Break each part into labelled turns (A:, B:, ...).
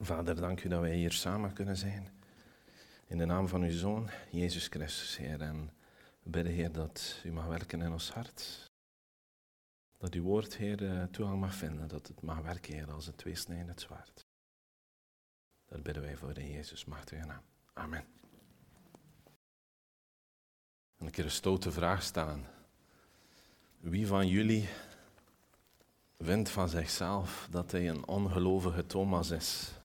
A: Vader, dank u dat wij hier samen kunnen zijn. In de naam van uw Zoon, Jezus Christus, Heer. En we bidden, Heer, dat u mag werken in ons hart. Dat uw woord, Heer, eh, toegang mag vinden. Dat het mag werken, Heer, als een tweesnijdend zwaard. Dat bidden wij voor in Jezus' machtige naam. Amen. En een keer een stoute vraag stellen. Wie van jullie vindt van zichzelf dat hij een ongelovige Thomas is?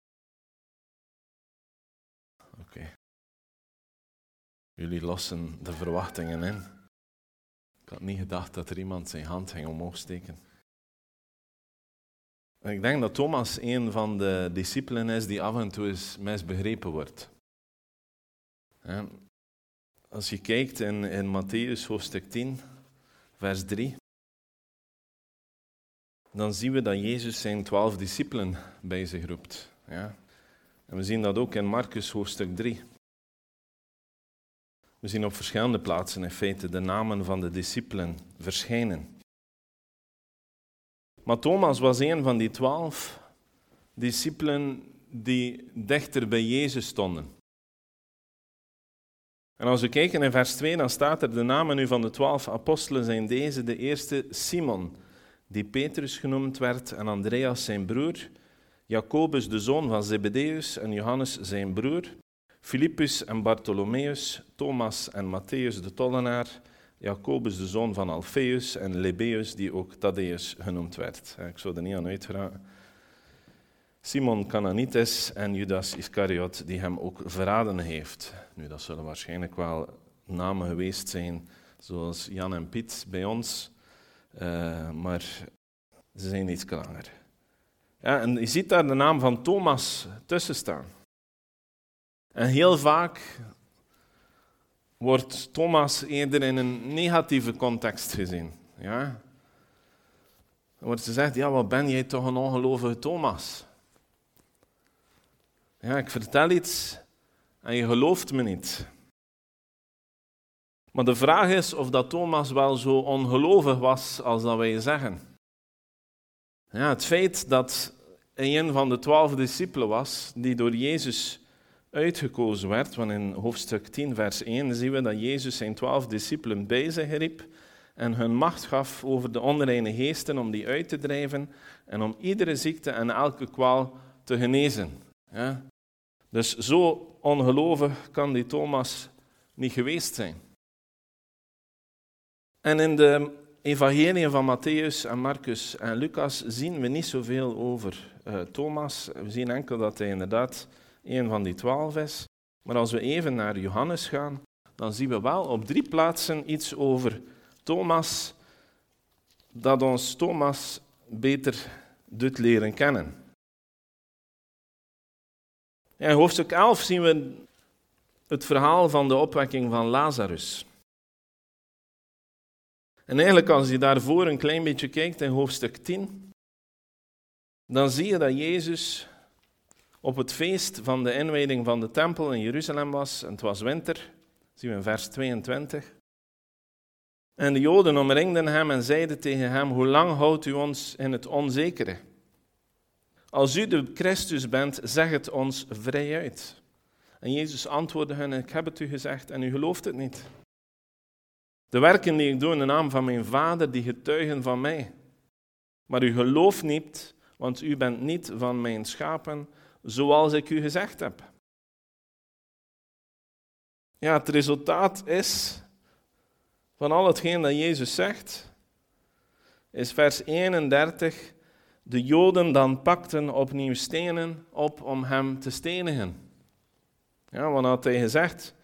A: Jullie lossen de verwachtingen in. Ik had niet gedacht dat er iemand zijn hand ging omhoog steken. ik denk dat Thomas een van de discipelen is die af en toe eens misbegrepen wordt. Als je kijkt in, in Matthäus hoofdstuk 10, vers 3, dan zien we dat Jezus zijn twaalf discipelen bij zich roept. Ja? En we zien dat ook in Marcus hoofdstuk 3. We zien op verschillende plaatsen in feite de namen van de discipelen verschijnen. Maar Thomas was een van die twaalf discipelen die dichter bij Jezus stonden. En als we kijken in vers 2, dan staat er de namen nu van de twaalf apostelen zijn deze. De eerste Simon, die Petrus genoemd werd, en Andreas zijn broer, Jacobus de zoon van Zebedeus en Johannes zijn broer, Filippus en Bartholomeus, Thomas en Matthäus de tollenaar, Jacobus de zoon van Alfeus en Lebeus, die ook Thaddeus genoemd werd. Ik zou er niet aan uitvragen. Simon Cananites en Judas Iscariot, die hem ook verraden heeft. Nu, dat zullen waarschijnlijk wel namen geweest zijn, zoals Jan en Piet bij ons, uh, maar ze zijn iets langer. Ja, en je ziet daar de naam van Thomas tussen staan. En heel vaak wordt Thomas eerder in een negatieve context gezien. Ja? Dan wordt gezegd, ja, wat ben jij toch een ongelovige Thomas? Ja, ik vertel iets en je gelooft me niet. Maar de vraag is of dat Thomas wel zo ongelovig was als dat wij zeggen. Ja, het feit dat hij een van de twaalf discipelen was die door Jezus uitgekozen werd, want in hoofdstuk 10, vers 1 zien we dat Jezus zijn twaalf discipelen bij zich riep en hun macht gaf over de onreine geesten om die uit te drijven en om iedere ziekte en elke kwaal te genezen. Ja? Dus zo ongelovig kan die Thomas niet geweest zijn. En in de evangeliën van Matthäus en Marcus en Lucas zien we niet zoveel over uh, Thomas. We zien enkel dat hij inderdaad een van die twaalf is. Maar als we even naar Johannes gaan, dan zien we wel op drie plaatsen iets over Thomas, dat ons Thomas beter doet leren kennen. In hoofdstuk 11 zien we het verhaal van de opwekking van Lazarus. En eigenlijk als je daarvoor een klein beetje kijkt in hoofdstuk 10, dan zie je dat Jezus op het feest van de inwijding van de tempel in Jeruzalem was, en het was winter, zien we in vers 22. En de Joden omringden hem en zeiden tegen hem, hoe lang houdt u ons in het onzekere? Als u de Christus bent, zeg het ons vrijuit. En Jezus antwoordde hen, ik heb het u gezegd en u gelooft het niet. De werken die ik doe in de naam van mijn Vader, die getuigen van mij. Maar u gelooft niet, want u bent niet van mijn schapen, zoals ik u gezegd heb. Ja, het resultaat is van al hetgeen dat Jezus zegt, is vers 31 de Joden dan pakten opnieuw stenen op om hem te stenigen. Ja, want had hij gezegd,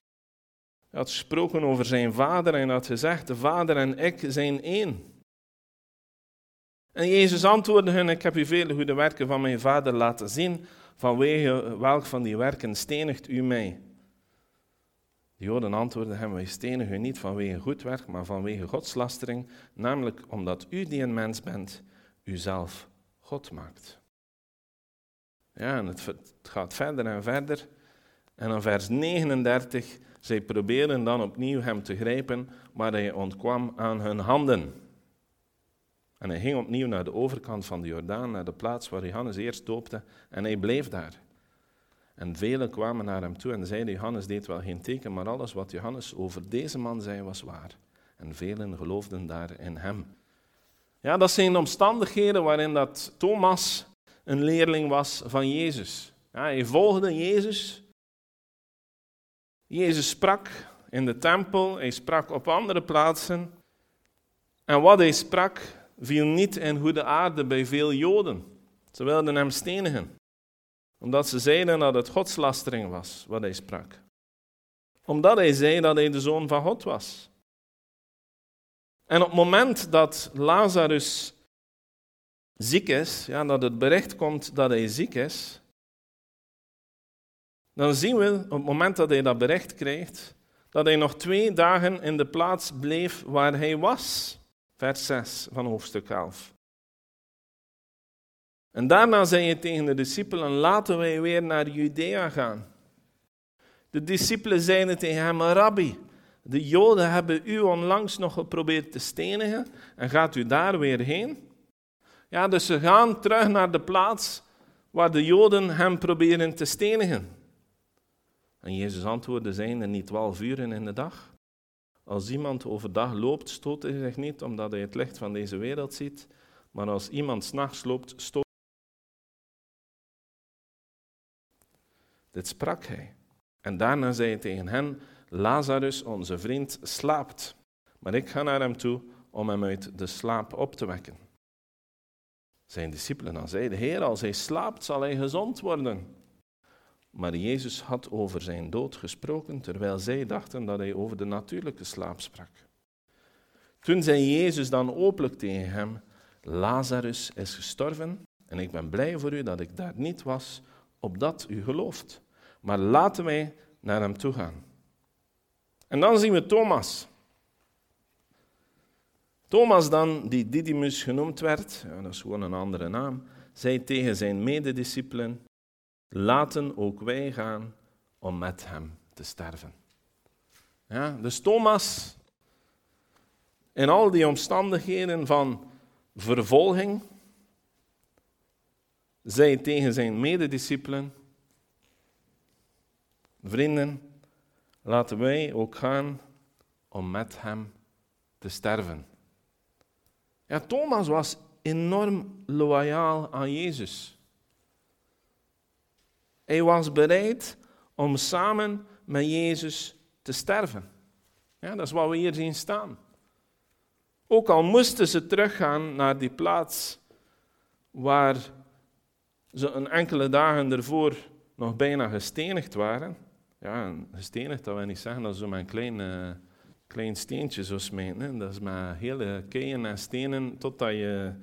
A: hij had gesproken over zijn vader en had gezegd, de vader en ik zijn één. En Jezus antwoordde hen, ik heb u vele goede werken van mijn vader laten zien, vanwege welk van die werken stenigt u mij? De Joden antwoordden hem, wij stenigen u niet vanwege goed werk, maar vanwege godslastering, namelijk omdat u die een mens bent, uzelf God maakt. Ja, en het, gaat verder en verder. En dan vers 39, zij proberen dan opnieuw hem te grijpen, maar hij ontkwam aan hun handen. En hij ging opnieuw naar de overkant van de Jordaan, naar de plaats waar Johannes eerst doopte, en hij bleef daar. En velen kwamen naar hem toe en zeiden, Johannes deed wel geen teken, maar alles wat Johannes over deze man zei was waar. En velen geloofden daar in hem. Ja, dat zijn omstandigheden waarin dat Thomas een leerling was van Jezus. Ja, hij volgde Jezus. Jezus sprak in de tempel, hij sprak op andere plaatsen. En wat hij sprak viel niet in goede aarde bij veel Joden. Ze wilden hem stenigen, omdat ze zeiden dat het godslastering was wat hij sprak. Omdat hij zei dat hij de zoon van God was. En op het moment dat Lazarus ziek is, ja, dat het bericht komt dat hij ziek is, dan zien we op het moment dat hij dat bericht krijgt, dat hij nog twee dagen in de plaats bleef waar hij was. Vers 6 van hoofdstuk 11. En daarna zei hij tegen de discipelen, laten wij weer naar Judea gaan. De discipelen zeiden tegen hem, Rabbi, de Joden hebben u onlangs nog geprobeerd te stenigen en gaat u daar weer heen? Ja, dus ze gaan terug naar de plaats waar de Joden hem proberen te stenigen. En Jezus antwoordde, zijn er niet twaalf uren in de dag? Als iemand overdag loopt, stoot hij zich niet omdat hij het licht van deze wereld ziet, maar als iemand s'nachts loopt, stoot Dit sprak hij. En daarna zei hij tegen hen, Lazarus, onze vriend, slaapt, maar ik ga naar hem toe om hem uit de slaap op te wekken. Zijn discipelen dan zeiden, Heer, als hij slaapt, zal hij gezond worden. Maar Jezus had over zijn dood gesproken, terwijl zij dachten dat hij over de natuurlijke slaap sprak. Toen zei Jezus dan openlijk tegen hem, Lazarus is gestorven en ik ben blij voor u dat ik daar niet was, opdat u gelooft. Maar laten wij naar hem toe gaan. En dan zien we Thomas. Thomas dan, die Didymus genoemd werd, ja, dat is gewoon een andere naam, zei tegen zijn medediscipelen, laten ook wij gaan om met hem te sterven. Ja, dus Thomas, in al die omstandigheden van vervolging, zei tegen zijn medediscipelen, vrienden, laten wij ook gaan om met hem te sterven. Thomas was enorm loyaal aan Jezus. Hij was bereid om samen met Jezus te sterven. Ja, dat is wat we hier zien staan. Ook al moesten ze teruggaan naar die plaats waar ze een enkele dagen ervoor nog bijna gestenigd waren. Ja, gestenigd, dat wil niet zeggen dat ze met een klein, uh, klein steentje zo. Dat is met hele keien en stenen totdat je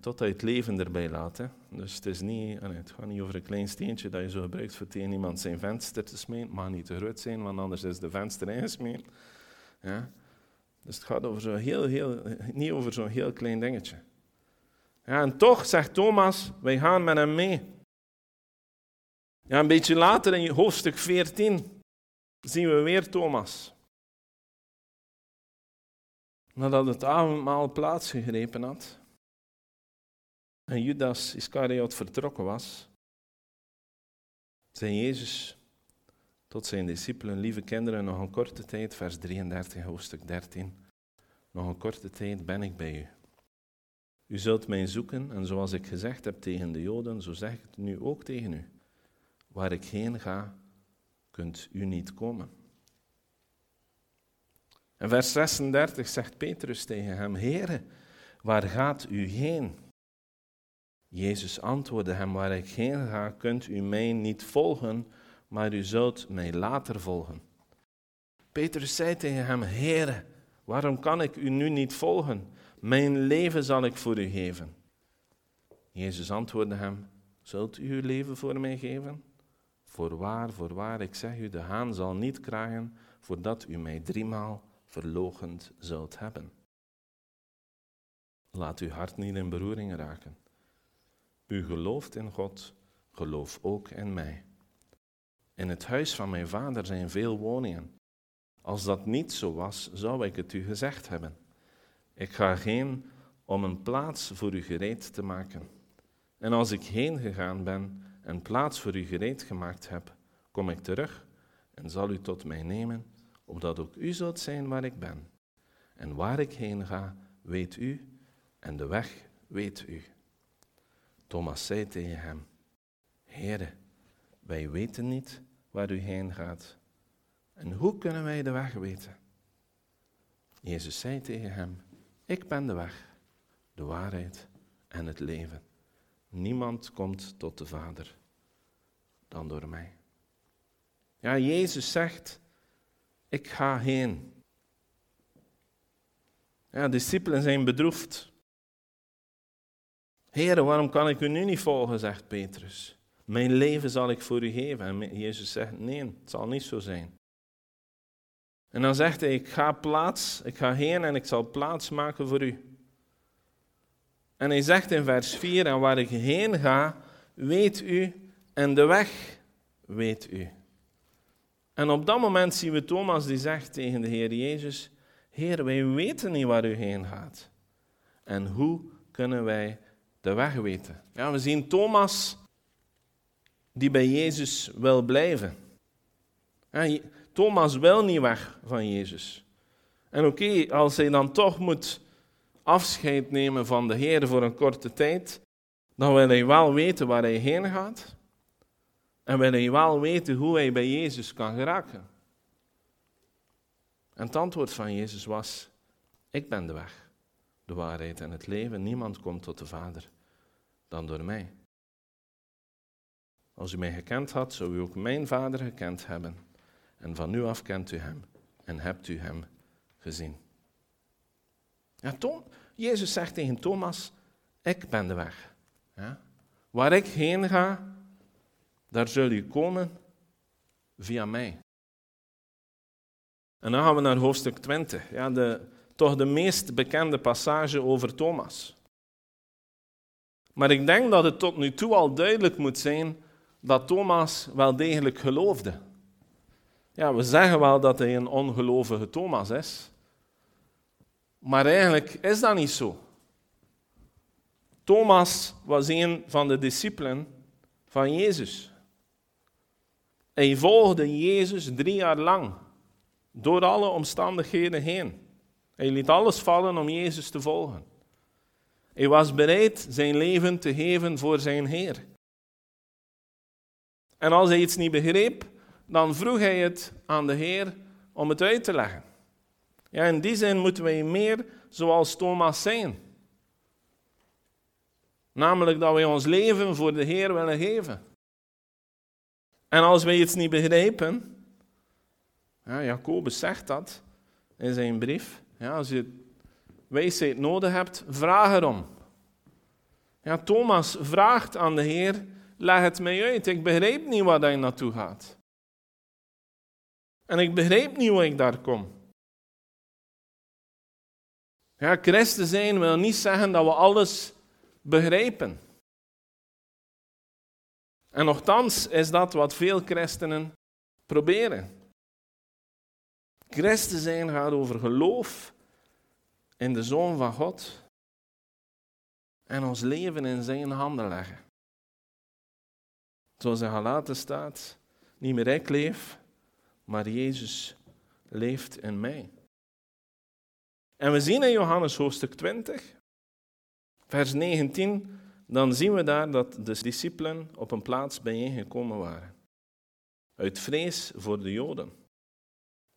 A: Totdat je het leven erbij laat. Dus het, is niet, het gaat niet over een klein steentje dat je zo gebruikt voor tegen iemand zijn venster te smeten. Het mag niet te groot zijn, want anders is de venster ingesmeed. Ja. Dus het gaat over zo heel, heel, niet over zo'n heel klein dingetje. Ja, en toch zegt Thomas, wij gaan met hem mee. Ja, een beetje later in hoofdstuk 14 zien we weer Thomas. Nadat het avondmaal plaatsgegrepen had, en Judas Iscariot vertrokken was, zei Jezus tot zijn discipelen, lieve kinderen, nog een korte tijd, vers 33, hoofdstuk 13, nog een korte tijd ben ik bij u. U zult mij zoeken en zoals ik gezegd heb tegen de Joden, zo zeg ik het nu ook tegen u. Waar ik heen ga, kunt u niet komen. En vers 36 zegt Petrus tegen hem, Heere, waar gaat u heen? Jezus antwoordde hem, waar ik heen ga, kunt u mij niet volgen, maar u zult mij later volgen. Petrus zei tegen hem, Heere, waarom kan ik u nu niet volgen? Mijn leven zal ik voor u geven. Jezus antwoordde hem, zult u uw leven voor mij geven? Voorwaar, voorwaar, ik zeg u, de haan zal niet kragen, voordat u mij driemaal verlogend zult hebben. Laat uw hart niet in beroering raken. U gelooft in God, geloof ook in mij. In het huis van mijn vader zijn veel woningen. Als dat niet zo was, zou ik het u gezegd hebben. Ik ga heen om een plaats voor u gereed te maken. En als ik heen gegaan ben en plaats voor u gereed gemaakt heb, kom ik terug en zal u tot mij nemen, opdat ook u zult zijn waar ik ben. En waar ik heen ga, weet u, en de weg weet u. Thomas zei tegen hem, Heere, wij weten niet waar u heen gaat. En hoe kunnen wij de weg weten? Jezus zei tegen hem, ik ben de weg, de waarheid en het leven. Niemand komt tot de Vader dan door mij. Ja, Jezus zegt, ik ga heen. Ja, discipelen zijn bedroefd. Heer, waarom kan ik u nu niet volgen, zegt Petrus. Mijn leven zal ik voor u geven. En Jezus zegt, nee, het zal niet zo zijn. En dan zegt hij, ik ga plaats, ik ga heen en ik zal plaats maken voor u. En hij zegt in vers 4, en waar ik heen ga, weet u, en de weg weet u. En op dat moment zien we Thomas die zegt tegen de Heer Jezus, Heer, wij weten niet waar u heen gaat. En hoe kunnen wij de weg weten? Ja, we zien Thomas die bij Jezus wil blijven. Thomas wil niet weg van Jezus. En oké, als hij dan toch moet afscheid nemen van de Heer voor een korte tijd, dan wil hij wel weten waar hij heen gaat. En wil hij wel weten hoe hij bij Jezus kan geraken. En het antwoord van Jezus was: Ik ben de weg, de waarheid en het leven. Niemand komt tot de Vader dan door mij. Als u mij gekend had, zou u ook mijn Vader gekend hebben. En van nu af kent u hem en hebt u hem gezien. Ja, Tom, Jezus zegt tegen Thomas: Ik ben de weg. Waar ik heen ga, daar zul u komen via mij. En dan gaan we naar hoofdstuk 20, ja, de, toch de meest bekende passage over Thomas. Maar ik denk dat het tot nu toe al duidelijk moet zijn dat Thomas wel degelijk geloofde. Ja, we zeggen wel dat hij een ongelovige Thomas is. Maar eigenlijk is dat niet zo. Thomas was een van de discipelen van Jezus. Hij volgde Jezus drie jaar lang, door alle omstandigheden heen. Hij liet alles vallen om Jezus te volgen. Hij was bereid zijn leven te geven voor zijn Heer. En als hij iets niet begreep, dan vroeg hij het aan de Heer om het uit te leggen. Ja, in die zin moeten wij meer zoals Thomas zijn. Namelijk dat wij ons leven voor de Heer willen geven. En als wij iets niet begrijpen, ja, Jacobus zegt dat in zijn brief, ja, als je wijsheid nodig hebt, vraag erom. Ja, Thomas vraagt aan de Heer, leg het mij uit, ik begrijp niet waar hij naartoe gaat. En ik begrijp niet hoe ik daar kom. Ja, christen zijn wil niet zeggen dat we alles begrijpen. En nochtans is dat wat veel christenen proberen. Christen zijn gaat over geloof in de Zoon van God en ons leven in zijn handen leggen. Zoals in Galaten staat, niet meer ik leef, maar Jezus leeft in mij. En we zien in Johannes hoofdstuk 20, vers 19, dan zien we daar dat de discipelen op een plaats bijeengekomen waren. Uit vrees voor de Joden.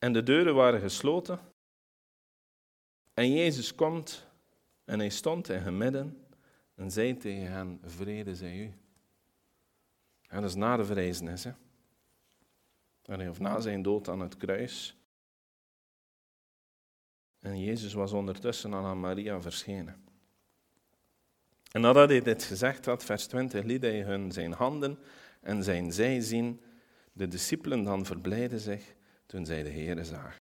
A: En de deuren waren gesloten. En Jezus komt en hij stond in hun midden en zei tegen hen, vrede zij u. En dat is na de verrijzenis, hè. Of na zijn dood aan het kruis. En Jezus was ondertussen aan Maria verschenen. En nadat hij dit gezegd had, vers 20, liet hij hun zijn handen en zijn zij zien. De discipelen dan verblijden zich toen zij de Heere zagen.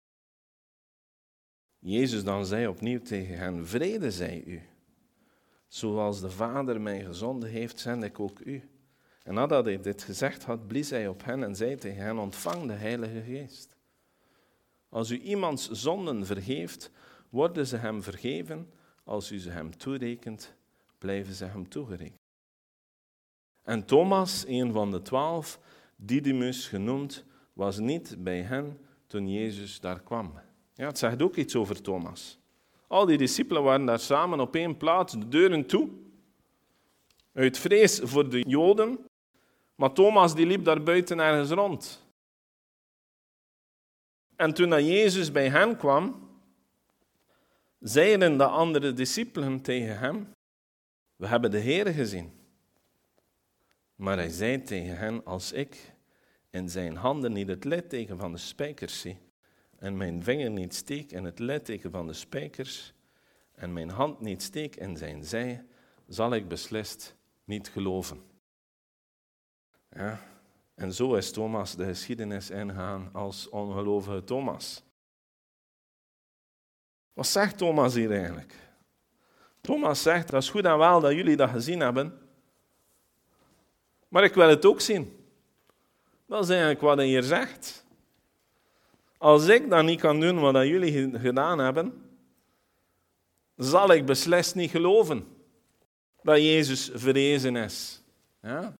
A: Jezus dan zei opnieuw tegen hen, vrede zij u. Zoals de Vader mij gezonden heeft, zend ik ook u. En nadat hij dit gezegd had, blies hij op hen en zei tegen hen, ontvang de Heilige Geest. Als u iemands zonden vergeeft, worden ze hem vergeven. Als u ze hem toerekent, blijven ze hem toegerekend. En Thomas, een van de twaalf, Didymus genoemd, was niet bij hen toen Jezus daar kwam. Ja, het zegt ook iets over Thomas. Al die discipelen waren daar samen op één plaats, de deuren toe. Uit vrees voor de Joden. Maar Thomas die liep daar buiten ergens rond. En toen dat Jezus bij hen kwam, zeiden de andere discipelen tegen hem: We hebben de Heer gezien. Maar hij zei tegen hen: Als ik in zijn handen niet het litteken van de spijkers zie, en mijn vinger niet steek in het litteken van de spijkers, en mijn hand niet steek in zijn zij, zal ik beslist niet geloven. Ja, en zo is Thomas de geschiedenis ingegaan als ongelovige Thomas. Wat zegt Thomas hier eigenlijk? Thomas zegt, dat is goed en wel dat jullie dat gezien hebben, maar ik wil het ook zien. Dat is eigenlijk wat hij hier zegt. Als ik dat niet kan doen wat jullie gedaan hebben, zal ik beslist niet geloven dat Jezus verrezen is. Ja?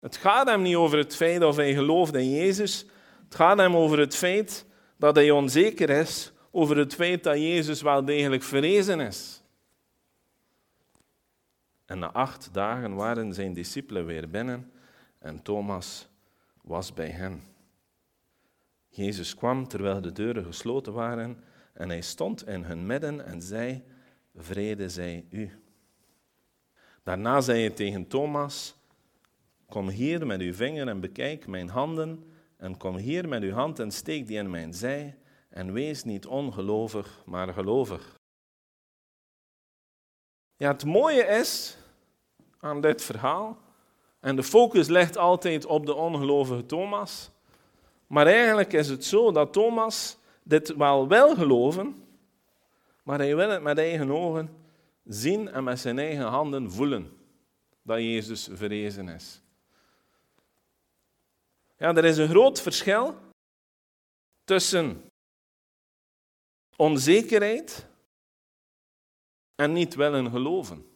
A: Het gaat hem niet over het feit of hij gelooft in Jezus. Het gaat hem over het feit dat hij onzeker is over het feit dat Jezus wel degelijk verrezen is. En na acht dagen waren zijn discipelen weer binnen en Thomas was bij hen. Jezus kwam terwijl de deuren gesloten waren en hij stond in hun midden en zei, vrede zij u. Daarna zei hij tegen Thomas, kom hier met uw vinger en bekijk mijn handen en kom hier met uw hand en steek die in mijn zij en wees niet ongelovig, maar gelovig. Ja, het mooie is aan dit verhaal, en de focus ligt altijd op de ongelovige Thomas, maar eigenlijk is het zo dat Thomas dit wel wil geloven, maar hij wil het met eigen ogen zien en met zijn eigen handen voelen dat Jezus verrezen is. Ja, er is een groot verschil tussen onzekerheid en niet willen geloven.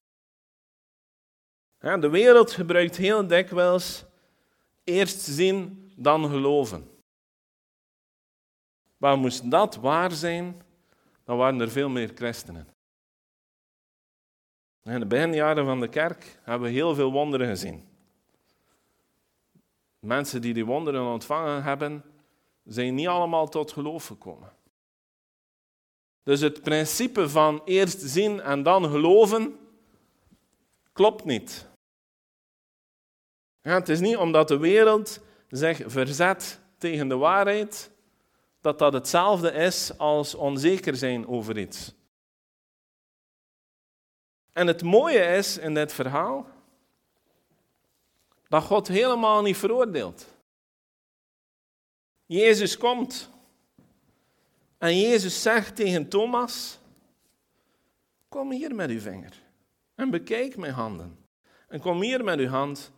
A: De wereld gebruikt heel dikwijls eerst zien, dan geloven. Maar moest dat waar zijn, dan waren er veel meer christenen. In de beginjaren van de kerk hebben we heel veel wonderen gezien. Mensen die die wonderen ontvangen hebben, zijn niet allemaal tot geloof gekomen. Dus het principe van eerst zien en dan geloven klopt niet. Het is niet omdat de wereld zich verzet tegen de waarheid, dat dat hetzelfde is als onzeker zijn over iets. En het mooie is in dit verhaal dat God helemaal niet veroordeelt. Jezus komt en Jezus zegt tegen Thomas: Kom hier met uw vinger en bekijk mijn handen. En kom hier met uw hand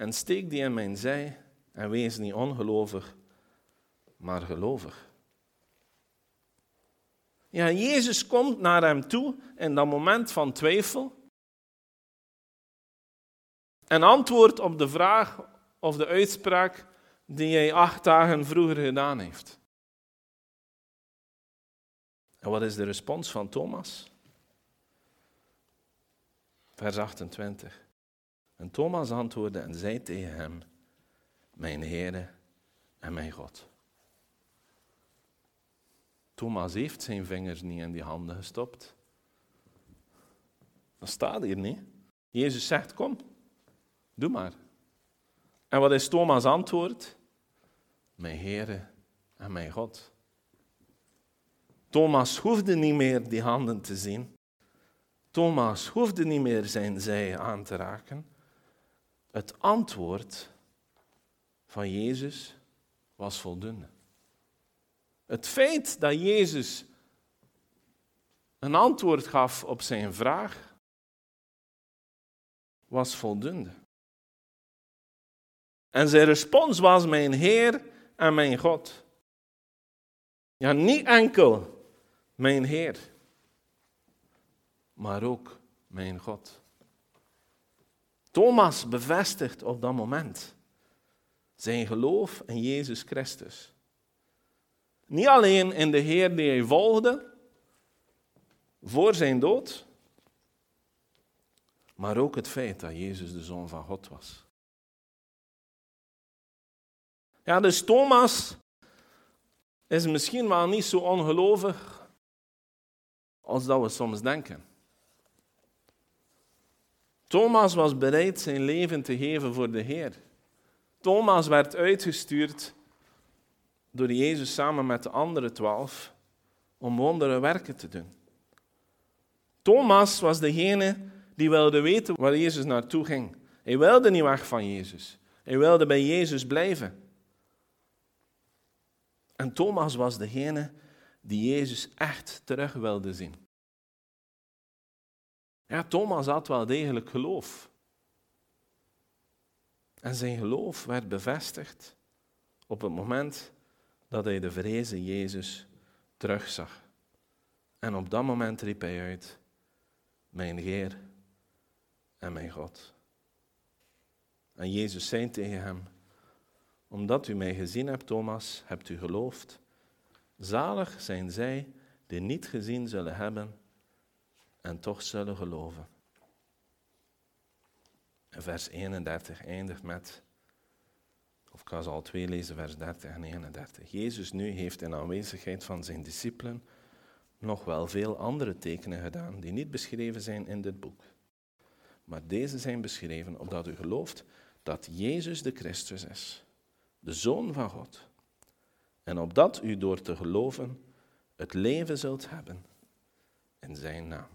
A: en steek die in mijn zij en wees niet ongelovig, maar gelovig. Ja, Jezus komt naar hem toe in dat moment van twijfel en antwoordt op de vraag of de uitspraak die hij acht dagen vroeger gedaan heeft. En wat is de respons van Thomas? Vers 28. En Thomas antwoordde en zei tegen hem, mijn Heere en mijn God. Thomas heeft zijn vingers niet in die handen gestopt. Dat staat hier niet. Jezus zegt, kom, doe maar. En wat is Thomas' antwoord? Mijn Heere en mijn God. Thomas hoefde niet meer die handen te zien. Thomas hoefde niet meer zijn zij aan te raken. Het antwoord van Jezus was voldoende. Het feit dat Jezus een antwoord gaf op zijn vraag, was voldoende. En zijn respons was mijn Heer en mijn God. Ja, niet enkel mijn Heer, maar ook mijn God. Thomas bevestigt op dat moment zijn geloof in Jezus Christus. Niet alleen in de Heer die hij volgde voor zijn dood, maar ook het feit dat Jezus de Zoon van God was. Ja, dus Thomas is misschien wel niet zo ongelovig als dat we soms denken. Thomas was bereid zijn leven te geven voor de Heer. Thomas werd uitgestuurd door Jezus samen met de andere twaalf om wondere werken te doen. Thomas was degene die wilde weten waar Jezus naartoe ging. Hij wilde niet weg van Jezus. Hij wilde bij Jezus blijven. En Thomas was degene die Jezus echt terug wilde zien. Ja, Thomas had wel degelijk geloof. En zijn geloof werd bevestigd op het moment dat hij de vrezen Jezus terugzag. En op dat moment riep hij uit, mijn Heer en mijn God. En Jezus zei tegen hem, omdat u mij gezien hebt, Thomas, hebt u geloofd. Zalig zijn zij die niet gezien zullen hebben en toch zullen geloven. En vers 31 eindigt met, of ik ga ze al twee lezen, vers 30 en 31. Jezus nu heeft in aanwezigheid van zijn discipelen nog wel veel andere tekenen gedaan die niet beschreven zijn in dit boek. Maar deze zijn beschreven opdat u gelooft dat Jezus de Christus is, de Zoon van God. En opdat u door te geloven het leven zult hebben in zijn naam.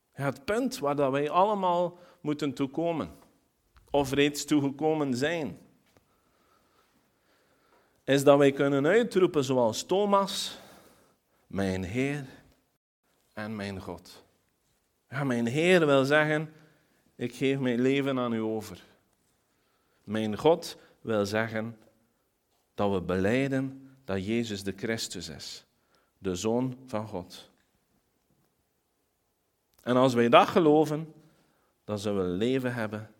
A: Ja, het punt waar dat wij allemaal moeten toekomen, of reeds toegekomen zijn, is dat wij kunnen uitroepen zoals Thomas, mijn Heer en mijn God. Ja, mijn Heer wil zeggen, ik geef mijn leven aan u over. Mijn God wil zeggen dat we beleiden dat Jezus de Christus is, de Zoon van God. En als wij dat geloven, dan zullen we leven hebben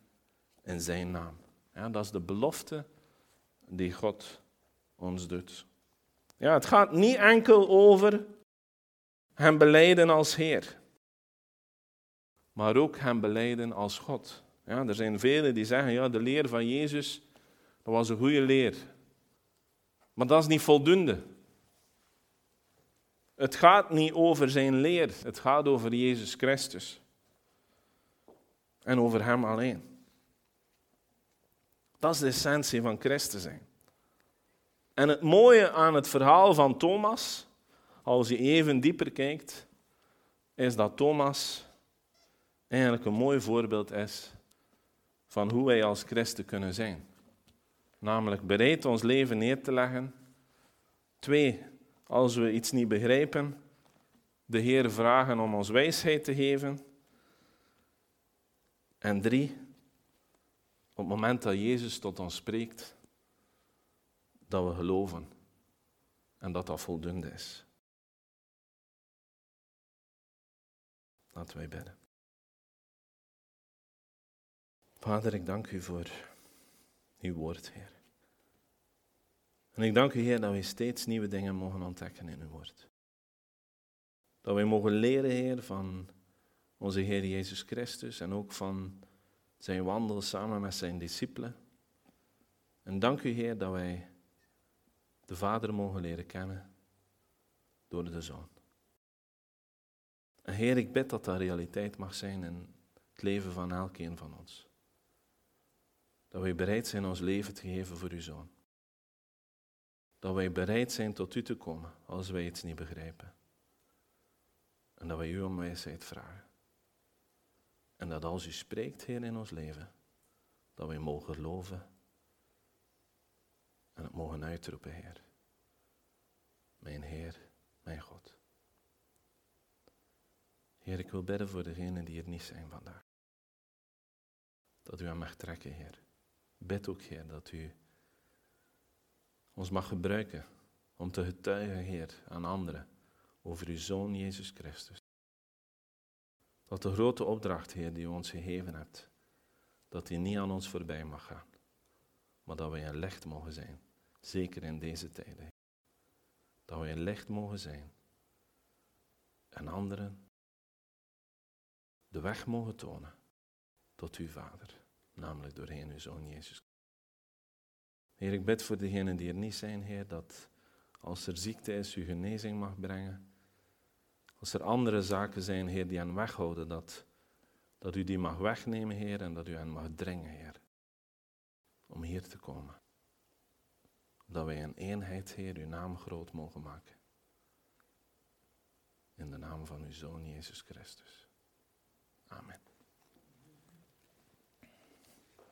A: in Zijn naam. Ja, dat is de belofte die God ons doet. Ja, het gaat niet enkel over Hem beleiden als Heer, maar ook Hem beleiden als God. Ja, er zijn velen die zeggen, ja, de leer van Jezus, dat was een goede leer. Maar dat is niet voldoende. Het gaat niet over zijn leer, het gaat over Jezus Christus. En over Hem alleen. Dat is de essentie van Christus zijn. En het mooie aan het verhaal van Thomas, als je even dieper kijkt, is dat Thomas eigenlijk een mooi voorbeeld is van hoe wij als christen kunnen zijn. Namelijk bereid ons leven neer te leggen. Twee, als we iets niet begrijpen, de Heer vragen om ons wijsheid te geven. En drie, op het moment dat Jezus tot ons spreekt, dat we geloven en dat dat voldoende is. Laten wij bidden. Vader, ik dank u voor uw woord, Heer. En ik dank u, Heer, dat wij steeds nieuwe dingen mogen ontdekken in uw woord. Dat wij mogen leren, Heer, van onze Heer Jezus Christus en ook van zijn wandel samen met zijn discipelen. En dank u, Heer, dat wij de Vader mogen leren kennen door de Zoon. En Heer, ik bid dat dat realiteit mag zijn in het leven van elkeen van ons. Dat wij bereid zijn ons leven te geven voor uw Zoon. Dat wij bereid zijn tot u te komen als wij iets niet begrijpen. En dat wij u om wijsheid vragen. En dat als u spreekt, Heer, in ons leven, dat wij mogen geloven en het mogen uitroepen, Heer. Mijn Heer, mijn God. Heer, ik wil bidden voor degenen die er niet zijn vandaag. Dat u aan mag trekken, Heer. Bid ook, Heer, dat u ons mag gebruiken om te getuigen, Heer, aan anderen over uw Zoon Jezus Christus. Dat de grote opdracht, Heer, die u ons gegeven hebt, dat die niet aan ons voorbij mag gaan, maar dat wij een licht mogen zijn, zeker in deze tijden. Dat wij een licht mogen zijn en anderen de weg mogen tonen tot uw Vader, namelijk doorheen uw Zoon Jezus. Heer, ik bid voor degenen die er niet zijn, Heer, dat als er ziekte is, u genezing mag brengen. Als er andere zaken zijn, Heer, die hen weghouden, dat, dat u die mag wegnemen, Heer, en dat u hen mag dringen, Heer, om hier te komen. Dat wij in eenheid, Heer, uw naam groot mogen maken. In de naam van uw Zoon Jezus Christus. Amen.